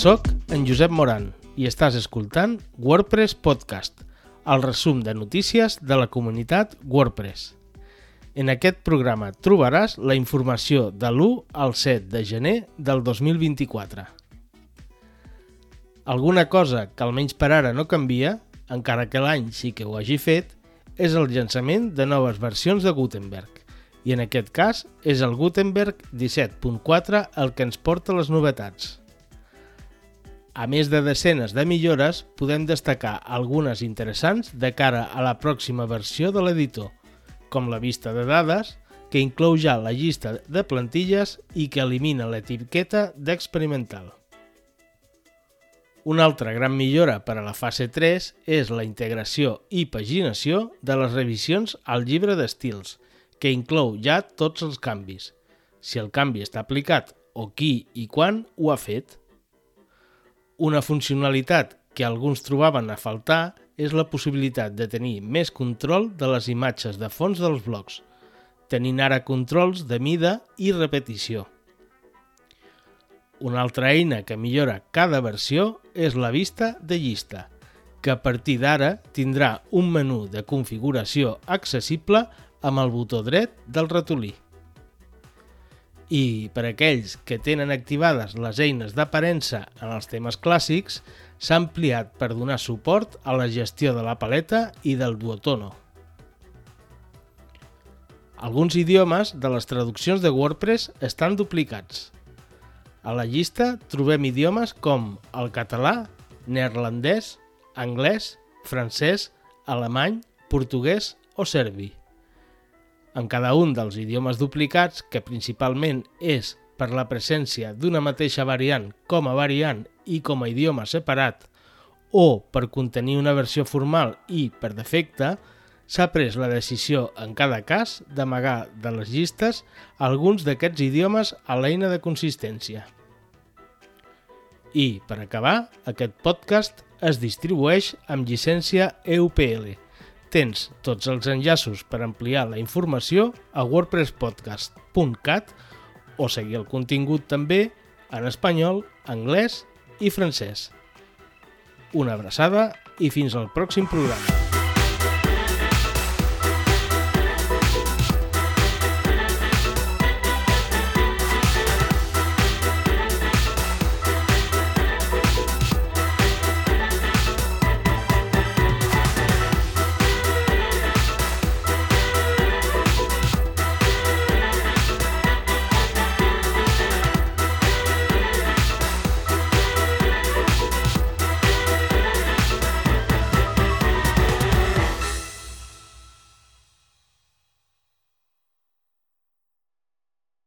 Soc en Josep Moran i estàs escoltant WordPress Podcast, el resum de notícies de la comunitat WordPress. En aquest programa trobaràs la informació de l'1 al 7 de gener del 2024. Alguna cosa que almenys per ara no canvia, encara que l'any sí que ho hagi fet, és el llançament de noves versions de Gutenberg. I en aquest cas és el Gutenberg 17.4 el que ens porta les novetats. A més de desenes de millores, podem destacar algunes interessants de cara a la pròxima versió de l'editor, com la vista de dades, que inclou ja la llista de plantilles i que elimina l'etiqueta d'experimental. Una altra gran millora per a la fase 3 és la integració i paginació de les revisions al llibre d'estils, que inclou ja tots els canvis, si el canvi està aplicat o qui i quan ho ha fet. Una funcionalitat que alguns trobaven a faltar és la possibilitat de tenir més control de les imatges de fons dels blocs, tenint ara controls de mida i repetició. Una altra eina que millora cada versió és la vista de llista, que a partir d'ara tindrà un menú de configuració accessible amb el botó dret del ratolí. I per aquells que tenen activades les eines d'aparença en els temes clàssics, s'ha ampliat per donar suport a la gestió de la paleta i del duotono. Alguns idiomes de les traduccions de WordPress estan duplicats, a la llista trobem idiomes com el català, neerlandès, anglès, francès, alemany, portuguès o serbi. En cada un dels idiomes duplicats, que principalment és per la presència d'una mateixa variant com a variant i com a idioma separat, o per contenir una versió formal i, per defecte, s'ha pres la decisió, en cada cas, d'amagar de les llistes alguns d'aquests idiomes a l'eina de consistència. I, per acabar, aquest podcast es distribueix amb llicència EUPL. Tens tots els enllaços per ampliar la informació a wordpresspodcast.cat o seguir el contingut també en espanyol, anglès i francès. Una abraçada i fins al pròxim programa.